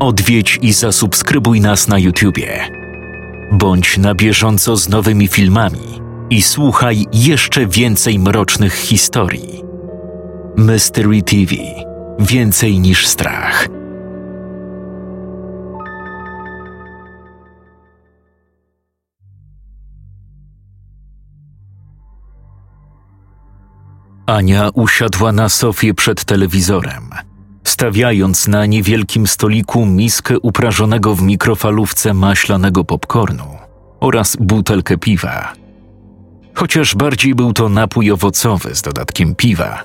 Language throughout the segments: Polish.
Odwiedź i zasubskrybuj nas na YouTubie. Bądź na bieżąco z nowymi filmami i słuchaj jeszcze więcej mrocznych historii. Mystery TV Więcej niż strach. Ania usiadła na sofie przed telewizorem, stawiając na niewielkim stoliku miskę uprażonego w mikrofalówce maślanego popcornu oraz butelkę piwa. Chociaż bardziej był to napój owocowy z dodatkiem piwa,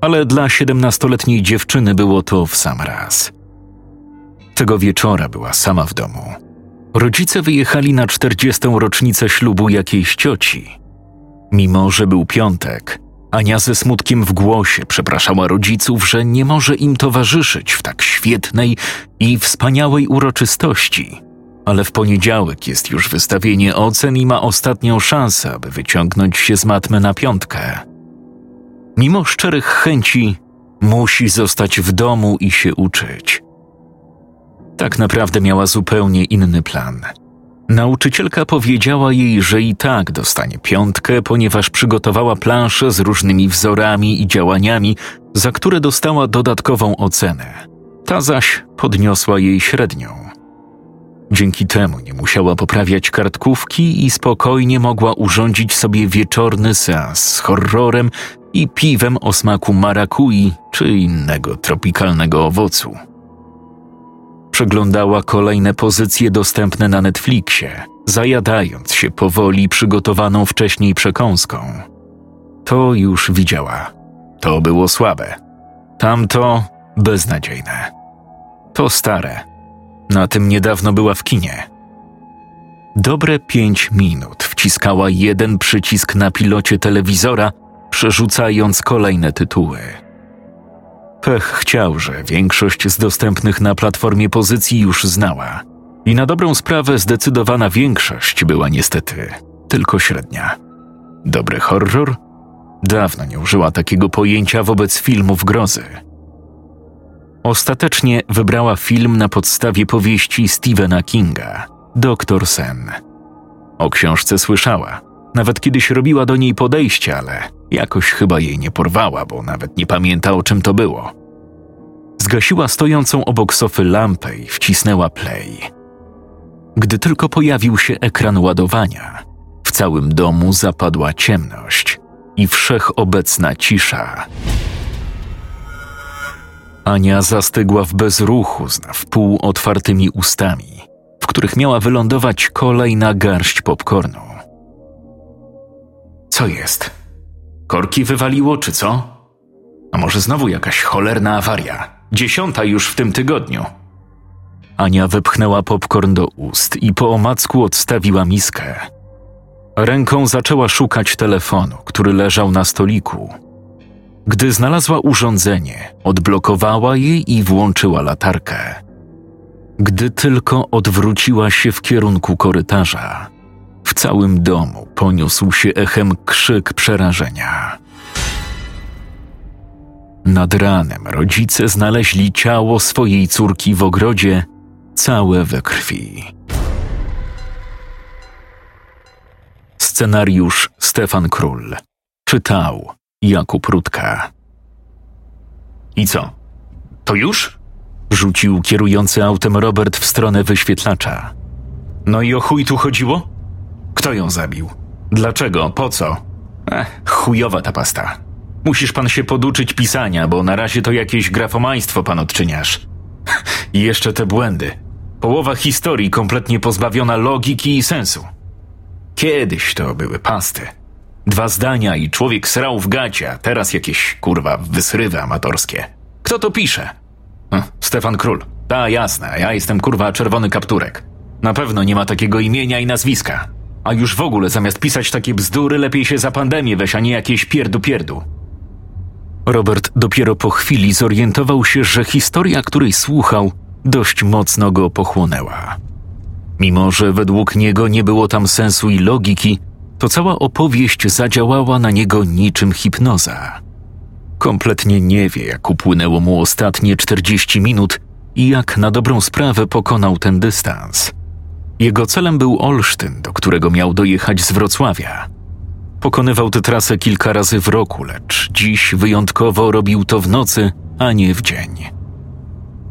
ale dla siedemnastoletniej dziewczyny było to w sam raz. Tego wieczora była sama w domu. Rodzice wyjechali na czterdziestą rocznicę ślubu jakiejś cioci. Mimo, że był piątek, Ania ze smutkiem w głosie przepraszała rodziców, że nie może im towarzyszyć w tak świetnej i wspaniałej uroczystości. Ale w poniedziałek jest już wystawienie ocen i ma ostatnią szansę, aby wyciągnąć się z matmy na piątkę. Mimo szczerych chęci, musi zostać w domu i się uczyć. Tak naprawdę miała zupełnie inny plan – Nauczycielka powiedziała jej, że i tak dostanie piątkę, ponieważ przygotowała planszę z różnymi wzorami i działaniami, za które dostała dodatkową ocenę. Ta zaś podniosła jej średnią. Dzięki temu nie musiała poprawiać kartkówki i spokojnie mogła urządzić sobie wieczorny seans z horrorem i piwem o smaku marakui czy innego tropikalnego owocu przeglądała kolejne pozycje dostępne na Netflixie, zajadając się powoli przygotowaną wcześniej przekąską. To już widziała. To było słabe. Tamto beznadziejne. To stare. Na tym niedawno była w kinie. Dobre pięć minut wciskała jeden przycisk na pilocie telewizora, przerzucając kolejne tytuły. Pech chciał, że większość z dostępnych na platformie pozycji już znała. I na dobrą sprawę zdecydowana większość była niestety tylko średnia. Dobry horror? Dawno nie użyła takiego pojęcia wobec filmów grozy. Ostatecznie wybrała film na podstawie powieści Stephena Kinga, Doktor Sen. O książce słyszała, nawet kiedyś robiła do niej podejście, ale jakoś chyba jej nie porwała, bo nawet nie pamięta o czym to było. Zgasiła stojącą obok sofy lampę i wcisnęła play. Gdy tylko pojawił się ekran ładowania, w całym domu zapadła ciemność i wszechobecna cisza. Ania zastygła w bezruchu z wpół otwartymi ustami, w których miała wylądować kolejna garść popcornu. Co jest? Korki wywaliło, czy co? A może znowu jakaś cholerna awaria? Dziesiąta już w tym tygodniu. Ania wypchnęła popcorn do ust i po omacku odstawiła miskę. Ręką zaczęła szukać telefonu, który leżał na stoliku. Gdy znalazła urządzenie, odblokowała je i włączyła latarkę. Gdy tylko odwróciła się w kierunku korytarza, w całym domu poniósł się echem krzyk przerażenia. Nad ranem rodzice znaleźli ciało swojej córki w ogrodzie, całe we krwi. Scenariusz Stefan Król. Czytał Jakub Rutka. I co? To już? Rzucił kierujący autem Robert w stronę wyświetlacza. No i o chuj tu chodziło? Kto ją zabił? Dlaczego? Po co? Ech, chujowa ta pasta. Musisz pan się poduczyć pisania, bo na razie to jakieś grafomaństwo pan odczyniasz. I jeszcze te błędy. Połowa historii kompletnie pozbawiona logiki i sensu. Kiedyś to były pasty. Dwa zdania i człowiek srał w gacia, teraz jakieś, kurwa, wysrywy amatorskie. Kto to pisze? Hm, Stefan Król. Ta, jasne, ja jestem, kurwa, czerwony kapturek. Na pewno nie ma takiego imienia i nazwiska. A już w ogóle zamiast pisać takie bzdury, lepiej się za pandemię weź, a nie jakieś pierdu-pierdu. Robert dopiero po chwili zorientował się, że historia, której słuchał, dość mocno go pochłonęła. Mimo, że według niego nie było tam sensu i logiki, to cała opowieść zadziałała na niego niczym hipnoza. Kompletnie nie wie, jak upłynęło mu ostatnie 40 minut, i jak na dobrą sprawę pokonał ten dystans. Jego celem był Olsztyn, do którego miał dojechać z Wrocławia. Pokonywał tę trasę kilka razy w roku, lecz dziś wyjątkowo robił to w nocy, a nie w dzień.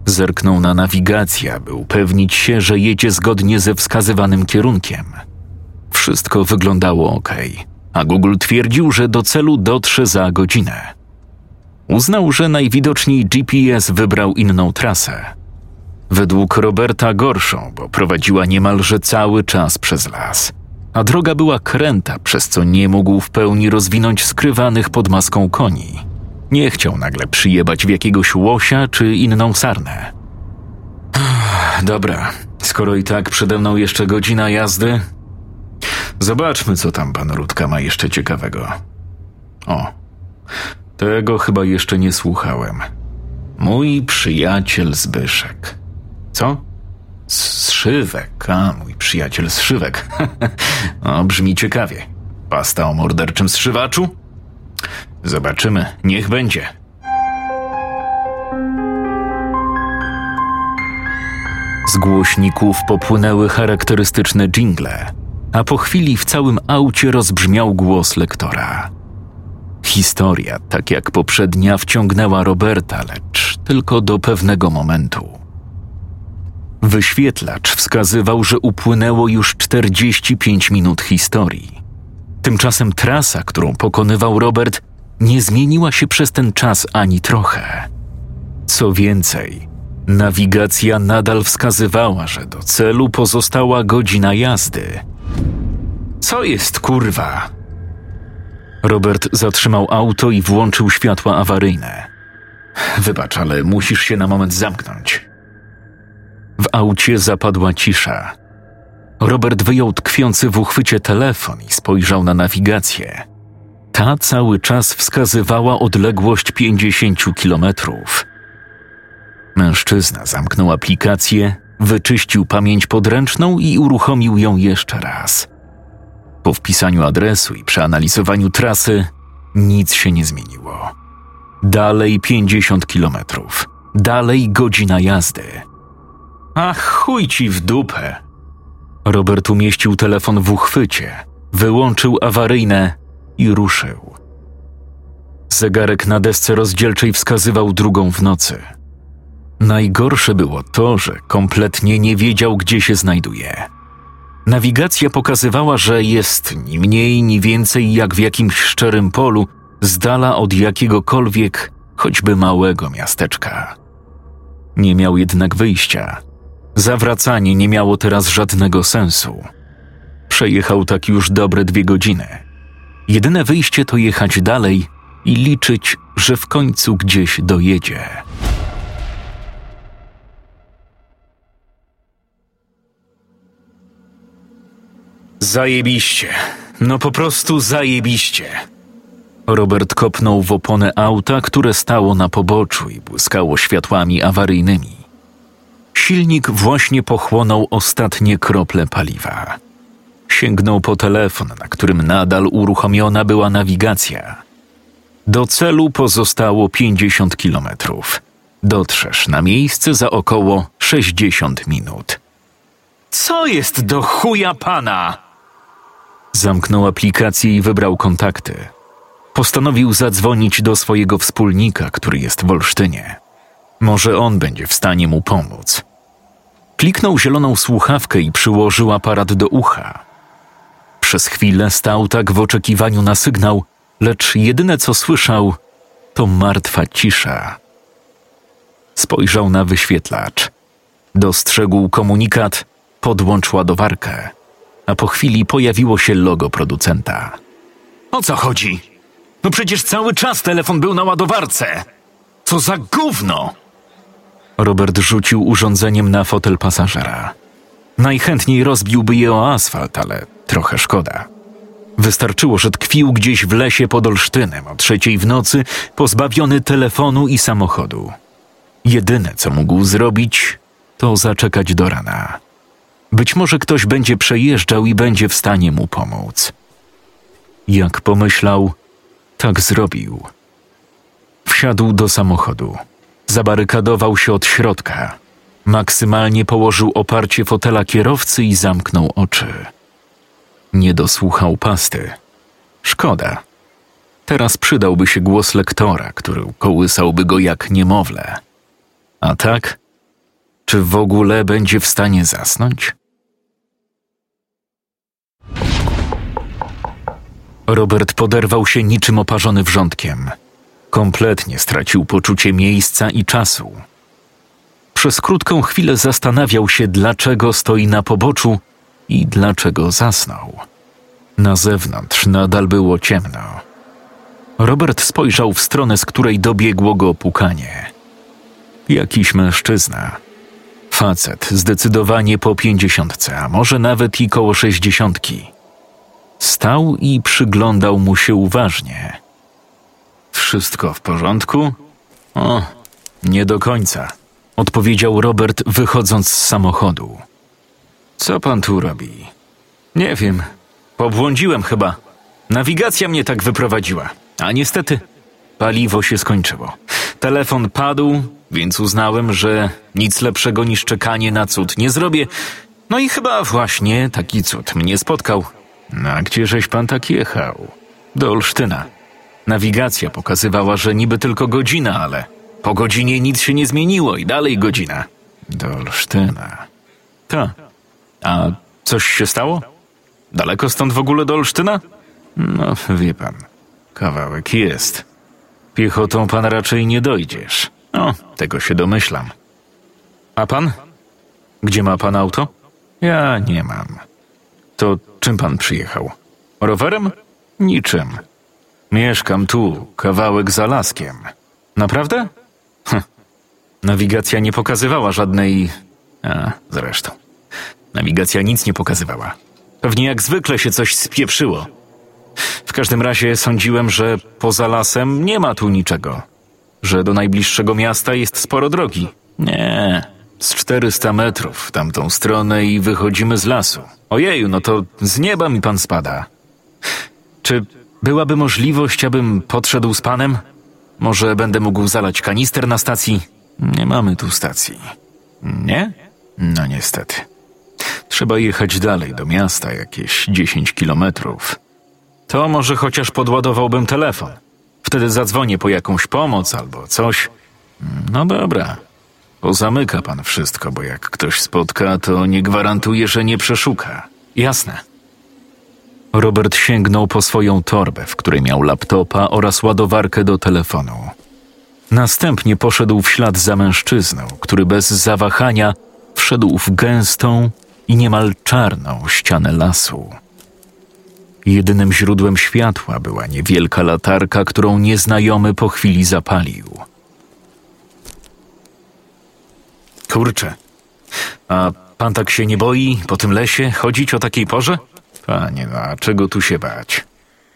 Zerknął na nawigację, by upewnić się, że jedzie zgodnie ze wskazywanym kierunkiem. Wszystko wyglądało ok, a Google twierdził, że do celu dotrze za godzinę. Uznał, że najwidoczniej GPS wybrał inną trasę. Według Roberta gorszą, bo prowadziła niemalże cały czas przez las, a droga była kręta, przez co nie mógł w pełni rozwinąć skrywanych pod maską koni. Nie chciał nagle przyjebać w jakiegoś łosia czy inną sarnę. Dobra, skoro i tak przede mną jeszcze godzina jazdy, zobaczmy, co tam pan Rutka ma jeszcze ciekawego. O, tego chyba jeszcze nie słuchałem. Mój przyjaciel Zbyszek. Co? Zszywek, a mój przyjaciel Zszywek. o, brzmi ciekawie. Pasta o morderczym zszywaczu? Zobaczymy, niech będzie. Z głośników popłynęły charakterystyczne jingle, a po chwili w całym aucie rozbrzmiał głos lektora. Historia, tak jak poprzednia, wciągnęła Roberta, lecz tylko do pewnego momentu. Wyświetlacz wskazywał, że upłynęło już 45 minut historii. Tymczasem trasa, którą pokonywał Robert, nie zmieniła się przez ten czas ani trochę. Co więcej, nawigacja nadal wskazywała, że do celu pozostała godzina jazdy. Co jest kurwa? Robert zatrzymał auto i włączył światła awaryjne. Wybacz, ale musisz się na moment zamknąć. W aucie zapadła cisza. Robert wyjął tkwiący w uchwycie telefon i spojrzał na nawigację. Ta cały czas wskazywała odległość 50 kilometrów. Mężczyzna zamknął aplikację, wyczyścił pamięć podręczną i uruchomił ją jeszcze raz. Po wpisaniu adresu i przeanalizowaniu trasy nic się nie zmieniło. Dalej 50 kilometrów, dalej godzina jazdy. Ach, chuj ci w dupę! Robert umieścił telefon w uchwycie, wyłączył awaryjne i ruszył. Zegarek na desce rozdzielczej wskazywał drugą w nocy. Najgorsze było to, że kompletnie nie wiedział, gdzie się znajduje. Nawigacja pokazywała, że jest ni mniej, ni więcej jak w jakimś szczerym polu, z dala od jakiegokolwiek, choćby małego miasteczka. Nie miał jednak wyjścia. Zawracanie nie miało teraz żadnego sensu. Przejechał tak już dobre dwie godziny. Jedyne wyjście to jechać dalej i liczyć, że w końcu gdzieś dojedzie. Zajebiście. No po prostu zajebiście. Robert kopnął w oponę auta, które stało na poboczu i błyskało światłami awaryjnymi. Silnik właśnie pochłonął ostatnie krople paliwa. Sięgnął po telefon, na którym nadal uruchomiona była nawigacja. Do celu pozostało 50 kilometrów. Dotrzesz na miejsce za około 60 minut. Co jest do chuja pana? Zamknął aplikację i wybrał kontakty. Postanowił zadzwonić do swojego wspólnika, który jest w Olsztynie. Może on będzie w stanie mu pomóc. Kliknął zieloną słuchawkę i przyłożył aparat do ucha. Przez chwilę stał tak w oczekiwaniu na sygnał, lecz jedyne co słyszał to martwa cisza. Spojrzał na wyświetlacz. Dostrzegł komunikat: podłącz ładowarkę, a po chwili pojawiło się logo producenta. O co chodzi? No przecież cały czas telefon był na ładowarce. Co za gówno! Robert rzucił urządzeniem na fotel pasażera. Najchętniej rozbiłby je o asfalt, ale trochę szkoda. Wystarczyło, że tkwił gdzieś w lesie pod Olsztynem o trzeciej w nocy, pozbawiony telefonu i samochodu. Jedyne, co mógł zrobić, to zaczekać do rana. Być może ktoś będzie przejeżdżał i będzie w stanie mu pomóc. Jak pomyślał, tak zrobił. Wsiadł do samochodu. Zabarykadował się od środka. Maksymalnie położył oparcie fotela kierowcy i zamknął oczy. Nie dosłuchał pasty. Szkoda. Teraz przydałby się głos lektora, który kołysałby go jak niemowlę. A tak? Czy w ogóle będzie w stanie zasnąć? Robert poderwał się niczym oparzony wrzątkiem. Kompletnie stracił poczucie miejsca i czasu. Przez krótką chwilę zastanawiał się, dlaczego stoi na poboczu i dlaczego zasnął. Na zewnątrz nadal było ciemno. Robert spojrzał w stronę, z której dobiegło go pukanie. Jakiś mężczyzna. Facet, zdecydowanie po pięćdziesiątce, a może nawet i koło sześćdziesiątki. Stał i przyglądał mu się uważnie. Wszystko w porządku? O, nie do końca, odpowiedział Robert, wychodząc z samochodu. Co pan tu robi? Nie wiem. Pobłądziłem chyba. Nawigacja mnie tak wyprowadziła. A niestety, paliwo się skończyło. Telefon padł, więc uznałem, że nic lepszego niż czekanie na cud nie zrobię. No i chyba właśnie taki cud mnie spotkał. No, a gdzieżeś pan tak jechał? Do Olsztyna. Nawigacja pokazywała, że niby tylko godzina, ale po godzinie nic się nie zmieniło i dalej godzina. Do Olsztyna. Ta. A coś się stało? Daleko stąd w ogóle do Olsztyna? No, wie pan, kawałek jest. Piechotą pan raczej nie dojdziesz. O, tego się domyślam. A pan? Gdzie ma pan auto? Ja nie mam. To czym pan przyjechał? Rowerem? Niczym. Mieszkam tu, kawałek za laskiem. Naprawdę? Hm. Nawigacja nie pokazywała żadnej. A, zresztą. Nawigacja nic nie pokazywała. Pewnie jak zwykle się coś spieprzyło. W każdym razie sądziłem, że poza lasem nie ma tu niczego. Że do najbliższego miasta jest sporo drogi. Nie, z 400 metrów w tamtą stronę i wychodzimy z lasu. Ojeju, no to z nieba mi pan spada. Czy byłaby możliwość, abym podszedł z panem? Może będę mógł zalać kanister na stacji? Nie mamy tu stacji. Nie? No niestety. Trzeba jechać dalej do miasta, jakieś 10 kilometrów. To może chociaż podładowałbym telefon. Wtedy zadzwonię po jakąś pomoc albo coś. No dobra. Pozamyka pan wszystko, bo jak ktoś spotka, to nie gwarantuje, że nie przeszuka. Jasne. Robert sięgnął po swoją torbę, w której miał laptopa oraz ładowarkę do telefonu. Następnie poszedł w ślad za mężczyzną, który bez zawahania wszedł w gęstą i niemal czarną ścianę lasu. Jedynym źródłem światła była niewielka latarka, którą nieznajomy po chwili zapalił. Kurczę, a pan tak się nie boi po tym lesie chodzić o takiej porze? Panie, no a czego tu się bać?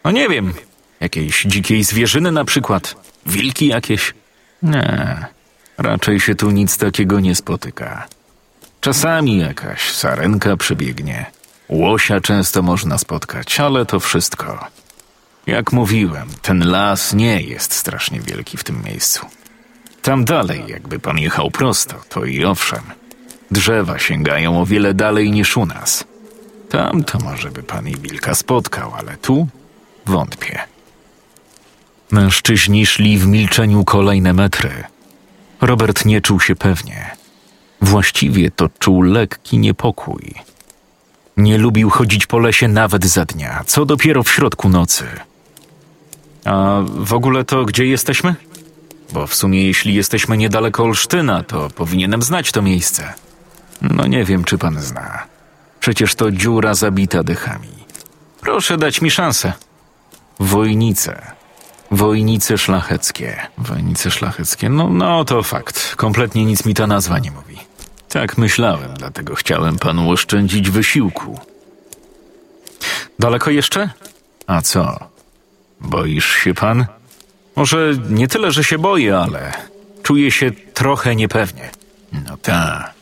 No nie wiem, jakiejś dzikiej zwierzyny na przykład, wilki jakieś? Nie, raczej się tu nic takiego nie spotyka. Czasami jakaś sarenka przebiegnie. Łosia często można spotkać, ale to wszystko. Jak mówiłem, ten las nie jest strasznie wielki w tym miejscu. Tam dalej, jakby pan jechał prosto, to i owszem. Drzewa sięgają o wiele dalej niż u nas. Tam to może by pan wilka spotkał, ale tu wątpię. Mężczyźni szli w milczeniu kolejne metry. Robert nie czuł się pewnie. Właściwie to czuł lekki niepokój. Nie lubił chodzić po lesie nawet za dnia, co dopiero w środku nocy. A w ogóle to gdzie jesteśmy? Bo w sumie jeśli jesteśmy niedaleko Olsztyna, to powinienem znać to miejsce. No nie wiem, czy pan zna. Przecież to dziura zabita dechami. Proszę dać mi szansę. Wojnice. Wojnice szlacheckie. Wojnice szlacheckie. No, no to fakt. Kompletnie nic mi ta nazwa nie mówi. Tak myślałem, dlatego chciałem panu oszczędzić wysiłku. Daleko jeszcze? A co? Boisz się pan? Może nie tyle, że się boję, ale czuję się trochę niepewnie. No ta.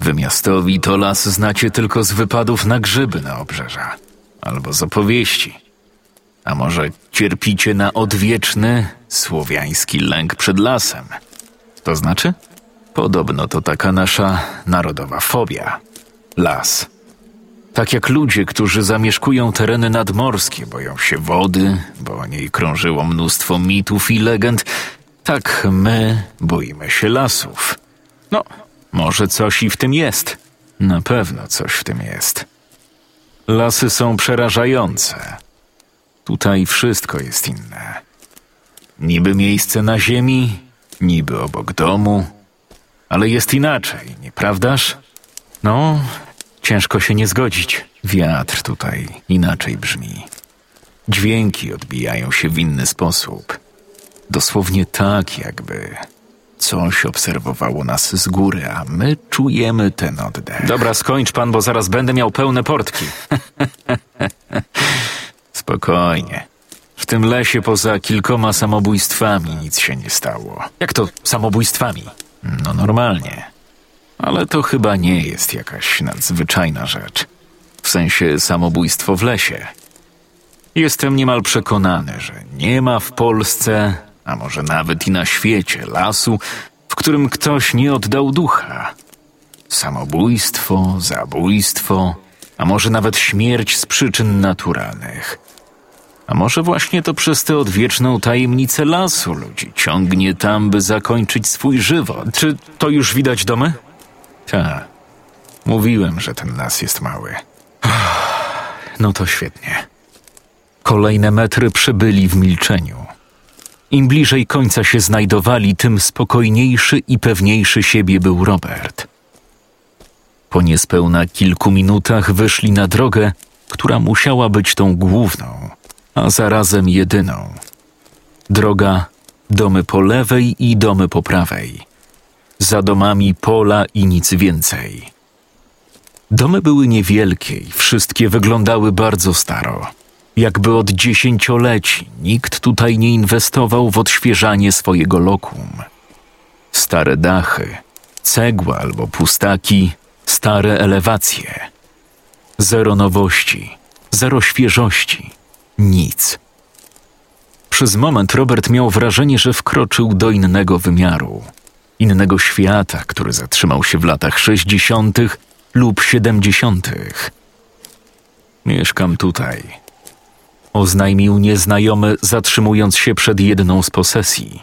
Wy miastowi to las znacie tylko z wypadów na grzyby na obrzeża. Albo z opowieści. A może cierpicie na odwieczny, słowiański lęk przed lasem? To znaczy? Podobno to taka nasza narodowa fobia. Las. Tak jak ludzie, którzy zamieszkują tereny nadmorskie, boją się wody, bo o niej krążyło mnóstwo mitów i legend, tak my boimy się lasów. No, może coś i w tym jest. Na pewno coś w tym jest. Lasy są przerażające. Tutaj wszystko jest inne. Niby miejsce na ziemi, niby obok domu, ale jest inaczej, nieprawdaż? No, ciężko się nie zgodzić. Wiatr tutaj inaczej brzmi. Dźwięki odbijają się w inny sposób. Dosłownie tak, jakby coś obserwowało nas z góry, a my czujemy ten oddech. Dobra, skończ pan, bo zaraz będę miał pełne portki. Spokojnie. W tym lesie poza kilkoma samobójstwami nic się nie stało. Jak to samobójstwami? No normalnie. Ale to chyba nie jest jakaś nadzwyczajna rzecz. W sensie samobójstwo w lesie. Jestem niemal przekonany, że nie ma w Polsce, a może nawet i na świecie, lasu, w którym ktoś nie oddał ducha. Samobójstwo, zabójstwo, a może nawet śmierć z przyczyn naturalnych. A może właśnie to przez tę odwieczną tajemnicę lasu ludzi ciągnie tam, by zakończyć swój żywot. Czy to już widać domy? Tak. Mówiłem, że ten las jest mały. No to świetnie. Kolejne metry przebyli w milczeniu. Im bliżej końca się znajdowali, tym spokojniejszy i pewniejszy siebie był Robert. Po niespełna kilku minutach wyszli na drogę, która musiała być tą główną, a zarazem jedyną. Droga, domy po lewej i domy po prawej. Za domami pola i nic więcej. Domy były niewielkie i wszystkie wyglądały bardzo staro. Jakby od dziesięcioleci nikt tutaj nie inwestował w odświeżanie swojego lokum. Stare dachy, cegła albo pustaki, stare elewacje. Zero nowości, zero świeżości, nic. Przez moment Robert miał wrażenie, że wkroczył do innego wymiaru, innego świata, który zatrzymał się w latach sześćdziesiątych lub siedemdziesiątych. Mieszkam tutaj. Oznajmił nieznajomy, zatrzymując się przed jedną z posesji.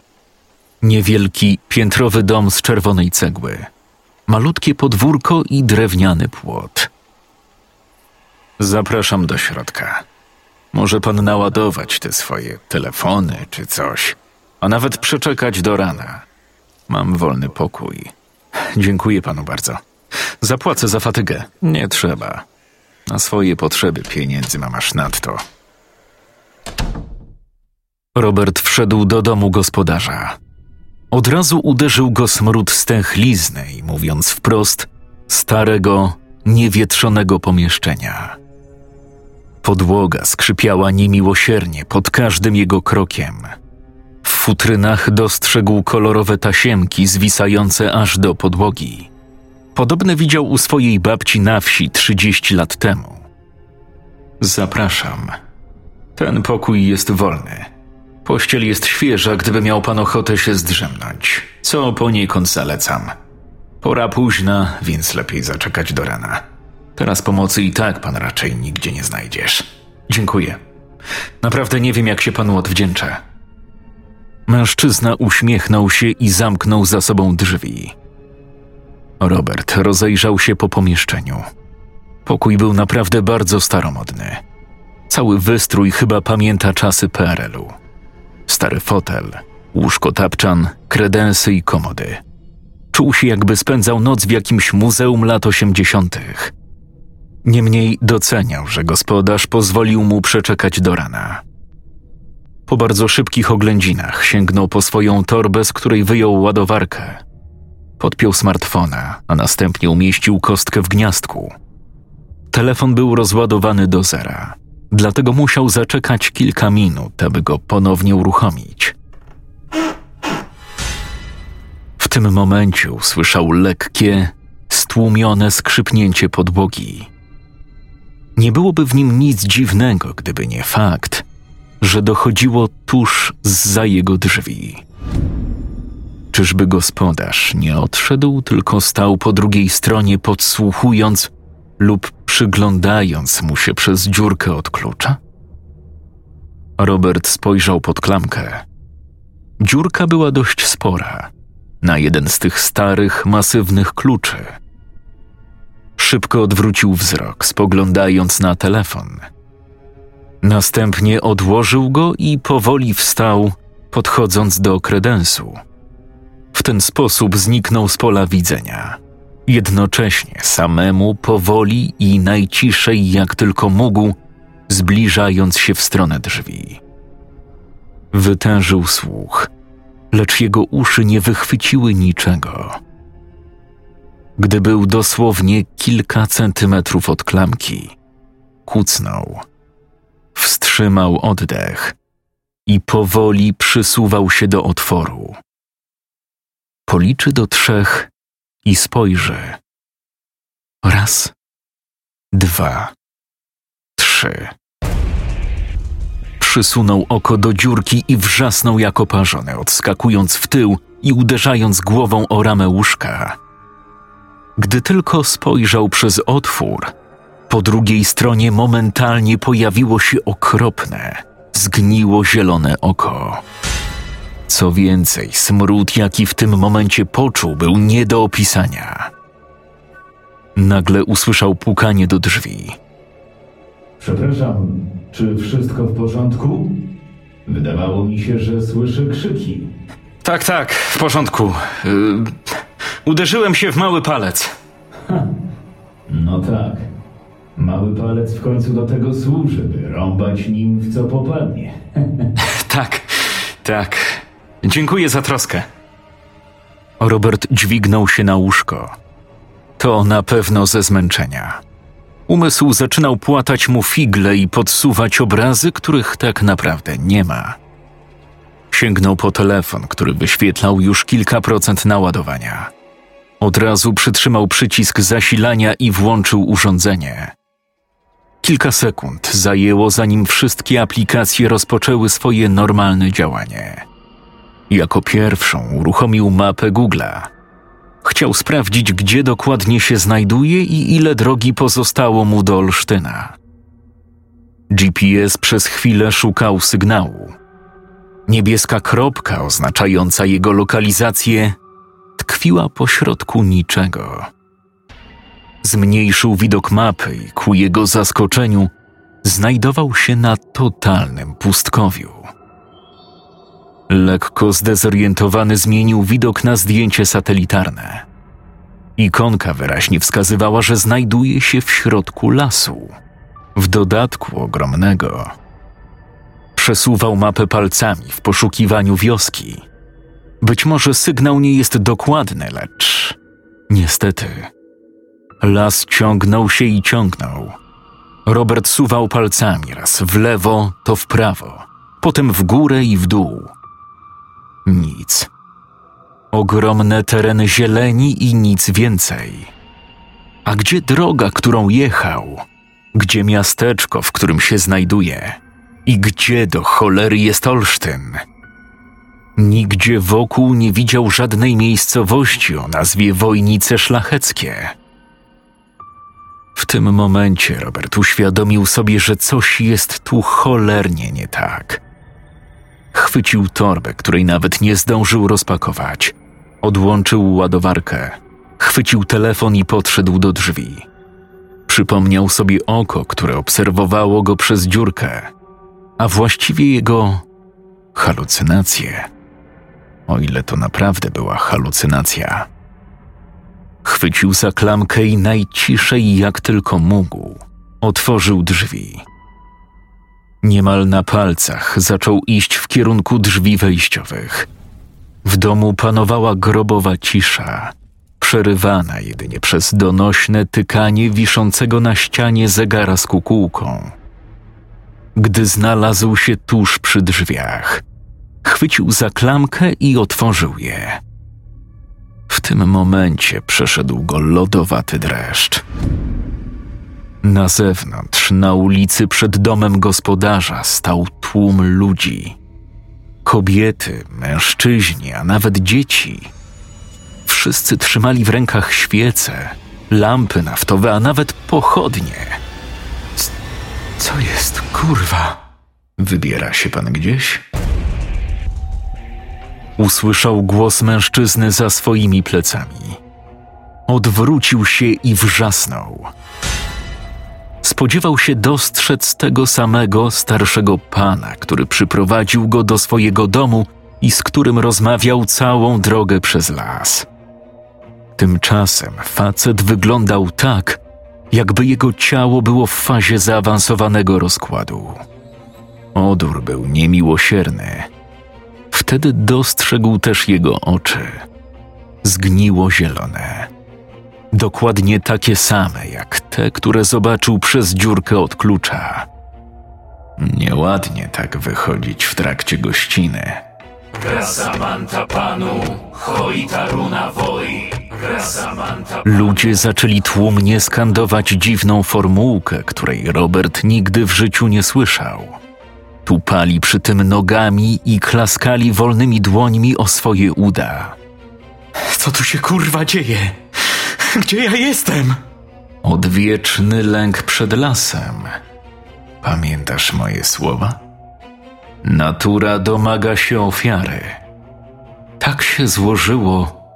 Niewielki, piętrowy dom z czerwonej cegły, malutkie podwórko i drewniany płot. Zapraszam do środka. Może pan naładować te swoje telefony czy coś, a nawet przeczekać do rana. Mam wolny pokój. Dziękuję panu bardzo. Zapłacę za fatygę. Nie trzeba. Na swoje potrzeby pieniędzy mam aż nadto. Robert wszedł do domu gospodarza. Od razu uderzył go smród stęchlizny i mówiąc wprost, starego, niewietrzonego pomieszczenia. Podłoga skrzypiała niemiłosiernie pod każdym jego krokiem. W futrynach dostrzegł kolorowe tasiemki zwisające aż do podłogi. Podobne widział u swojej babci na wsi 30 lat temu. Zapraszam. Ten pokój jest wolny. Pościel jest świeża, gdyby miał pan ochotę się zdrzemnąć, co poniekąd zalecam. Pora późna, więc lepiej zaczekać do rana. Teraz pomocy i tak pan raczej nigdzie nie znajdziesz. Dziękuję. Naprawdę nie wiem, jak się panu odwdzięczę. Mężczyzna uśmiechnął się i zamknął za sobą drzwi. Robert rozejrzał się po pomieszczeniu. Pokój był naprawdę bardzo staromodny. Cały wystrój chyba pamięta czasy PRL-u. Stary fotel, łóżko tapczan, kredensy i komody. Czuł się, jakby spędzał noc w jakimś muzeum lat osiemdziesiątych. Niemniej doceniał, że gospodarz pozwolił mu przeczekać do rana. Po bardzo szybkich oględzinach sięgnął po swoją torbę, z której wyjął ładowarkę. Podpiął smartfona, a następnie umieścił kostkę w gniazdku. Telefon był rozładowany do zera, dlatego musiał zaczekać kilka minut, aby go ponownie uruchomić. W tym momencie usłyszał lekkie, stłumione skrzypnięcie podłogi. Nie byłoby w nim nic dziwnego, gdyby nie fakt, że dochodziło tuż za jego drzwi. Czyżby gospodarz nie odszedł, tylko stał po drugiej stronie, podsłuchując lub przyglądając mu się przez dziurkę od klucza? Robert spojrzał pod klamkę. Dziurka była dość spora, na jeden z tych starych, masywnych kluczy. Szybko odwrócił wzrok, spoglądając na telefon. Następnie odłożył go i powoli wstał, podchodząc do kredensu. W ten sposób zniknął z pola widzenia. Jednocześnie samemu, powoli i najciszej jak tylko mógł, zbliżając się w stronę drzwi. Wytężył słuch, lecz jego uszy nie wychwyciły niczego. Gdy był dosłownie kilka centymetrów od klamki, kucnął, wstrzymał oddech i powoli przysuwał się do otworu. Policzy do trzech i spojrzy. Raz, dwa, trzy. Przysunął oko do dziurki i wrzasnął jak oparzony, odskakując w tył i uderzając głową o ramę łóżka. Gdy tylko spojrzał przez otwór, po drugiej stronie momentalnie pojawiło się okropne, zgniło zielone oko. Co więcej, smród, jaki w tym momencie poczuł, był nie do opisania. Nagle usłyszał pukanie do drzwi. Przepraszam, czy wszystko w porządku? Wydawało mi się, że słyszę krzyki. Tak, tak, w porządku. Yy, uderzyłem się w mały palec. No tak. Mały palec w końcu do tego służy, by rąbać nim w co popadnie. Tak, tak. Dziękuję za troskę. Robert dźwignął się na łóżko. To na pewno ze zmęczenia. Umysł zaczynał płatać mu figle i podsuwać obrazy, których tak naprawdę nie ma. Sięgnął po telefon, który wyświetlał już kilka procent naładowania. Od razu przytrzymał przycisk zasilania i włączył urządzenie. Kilka sekund zajęło, zanim wszystkie aplikacje rozpoczęły swoje normalne działanie. Jako pierwszą uruchomił mapę Google'a. Chciał sprawdzić, gdzie dokładnie się znajduje i ile drogi pozostało mu do Olsztyna. GPS przez chwilę szukał sygnału. Niebieska kropka oznaczająca jego lokalizację tkwiła pośrodku niczego. Zmniejszył widok mapy i ku jego zaskoczeniu znajdował się na totalnym pustkowiu. Lekko zdezorientowany zmienił widok na zdjęcie satelitarne. Ikonka wyraźnie wskazywała, że znajduje się w środku lasu, w dodatku ogromnego. Przesuwał mapę palcami w poszukiwaniu wioski. Być może sygnał nie jest dokładny, lecz niestety. Las ciągnął się i ciągnął. Robert suwał palcami raz w lewo, to w prawo, potem w górę i w dół nic. Ogromne tereny zieleni i nic więcej. A gdzie droga, którą jechał? Gdzie miasteczko, w którym się znajduje? I gdzie do cholery jest Olsztyn? Nigdzie wokół nie widział żadnej miejscowości o nazwie Wojnice Szlacheckie. W tym momencie Robert uświadomił sobie, że coś jest tu cholernie nie tak. Chwycił torbę, której nawet nie zdążył rozpakować. Odłączył ładowarkę. Chwycił telefon i podszedł do drzwi. Przypomniał sobie oko, które obserwowało go przez dziurkę, a właściwie jego halucynacje. O ile to naprawdę była halucynacja. Chwycił za klamkę i najciszej jak tylko mógł otworzył drzwi. Niemal na palcach zaczął iść w kierunku drzwi wejściowych. W domu panowała grobowa cisza, przerywana jedynie przez donośne tykanie wiszącego na ścianie zegara z kukułką. Gdy znalazł się tuż przy drzwiach, chwycił za klamkę i otworzył je. W tym momencie przeszedł go lodowaty dreszcz. Na zewnątrz, na ulicy przed domem gospodarza, stał tłum ludzi. Kobiety, mężczyźni, a nawet dzieci. Wszyscy trzymali w rękach świece, lampy naftowe, a nawet pochodnie. Co jest, kurwa? Wybiera się pan gdzieś? Usłyszał głos mężczyzny za swoimi plecami. Odwrócił się i wrzasnął. Spodziewał się dostrzec tego samego starszego pana, który przyprowadził go do swojego domu i z którym rozmawiał całą drogę przez las. Tymczasem facet wyglądał tak, jakby jego ciało było w fazie zaawansowanego rozkładu. Odór był niemiłosierny. Wtedy dostrzegł też jego oczy. Zgniło zielone. Dokładnie takie same jak te, które zobaczył przez dziurkę od klucza. Nieładnie tak wychodzić w trakcie gościny. Grasamanta panu, hoitaruna woi. Grasamanta Ludzie zaczęli tłumnie skandować dziwną formułkę, której Robert nigdy w życiu nie słyszał. Tupali przy tym nogami i klaskali wolnymi dłońmi o swoje uda. Co tu się kurwa dzieje? Gdzie ja jestem? Odwieczny lęk przed lasem. Pamiętasz moje słowa? Natura domaga się ofiary. Tak się złożyło,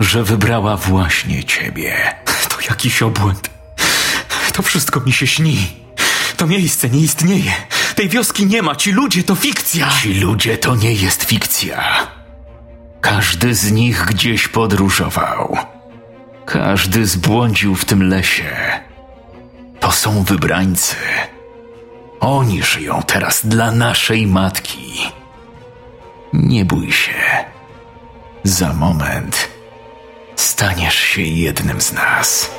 że wybrała właśnie ciebie. To jakiś obłęd. To wszystko mi się śni. To miejsce nie istnieje. Tej wioski nie ma, ci ludzie to fikcja. Ci ludzie to nie jest fikcja. Każdy z nich gdzieś podróżował. Każdy zbłądził w tym lesie. To są wybrańcy. Oni żyją teraz dla naszej matki. Nie bój się. Za moment staniesz się jednym z nas.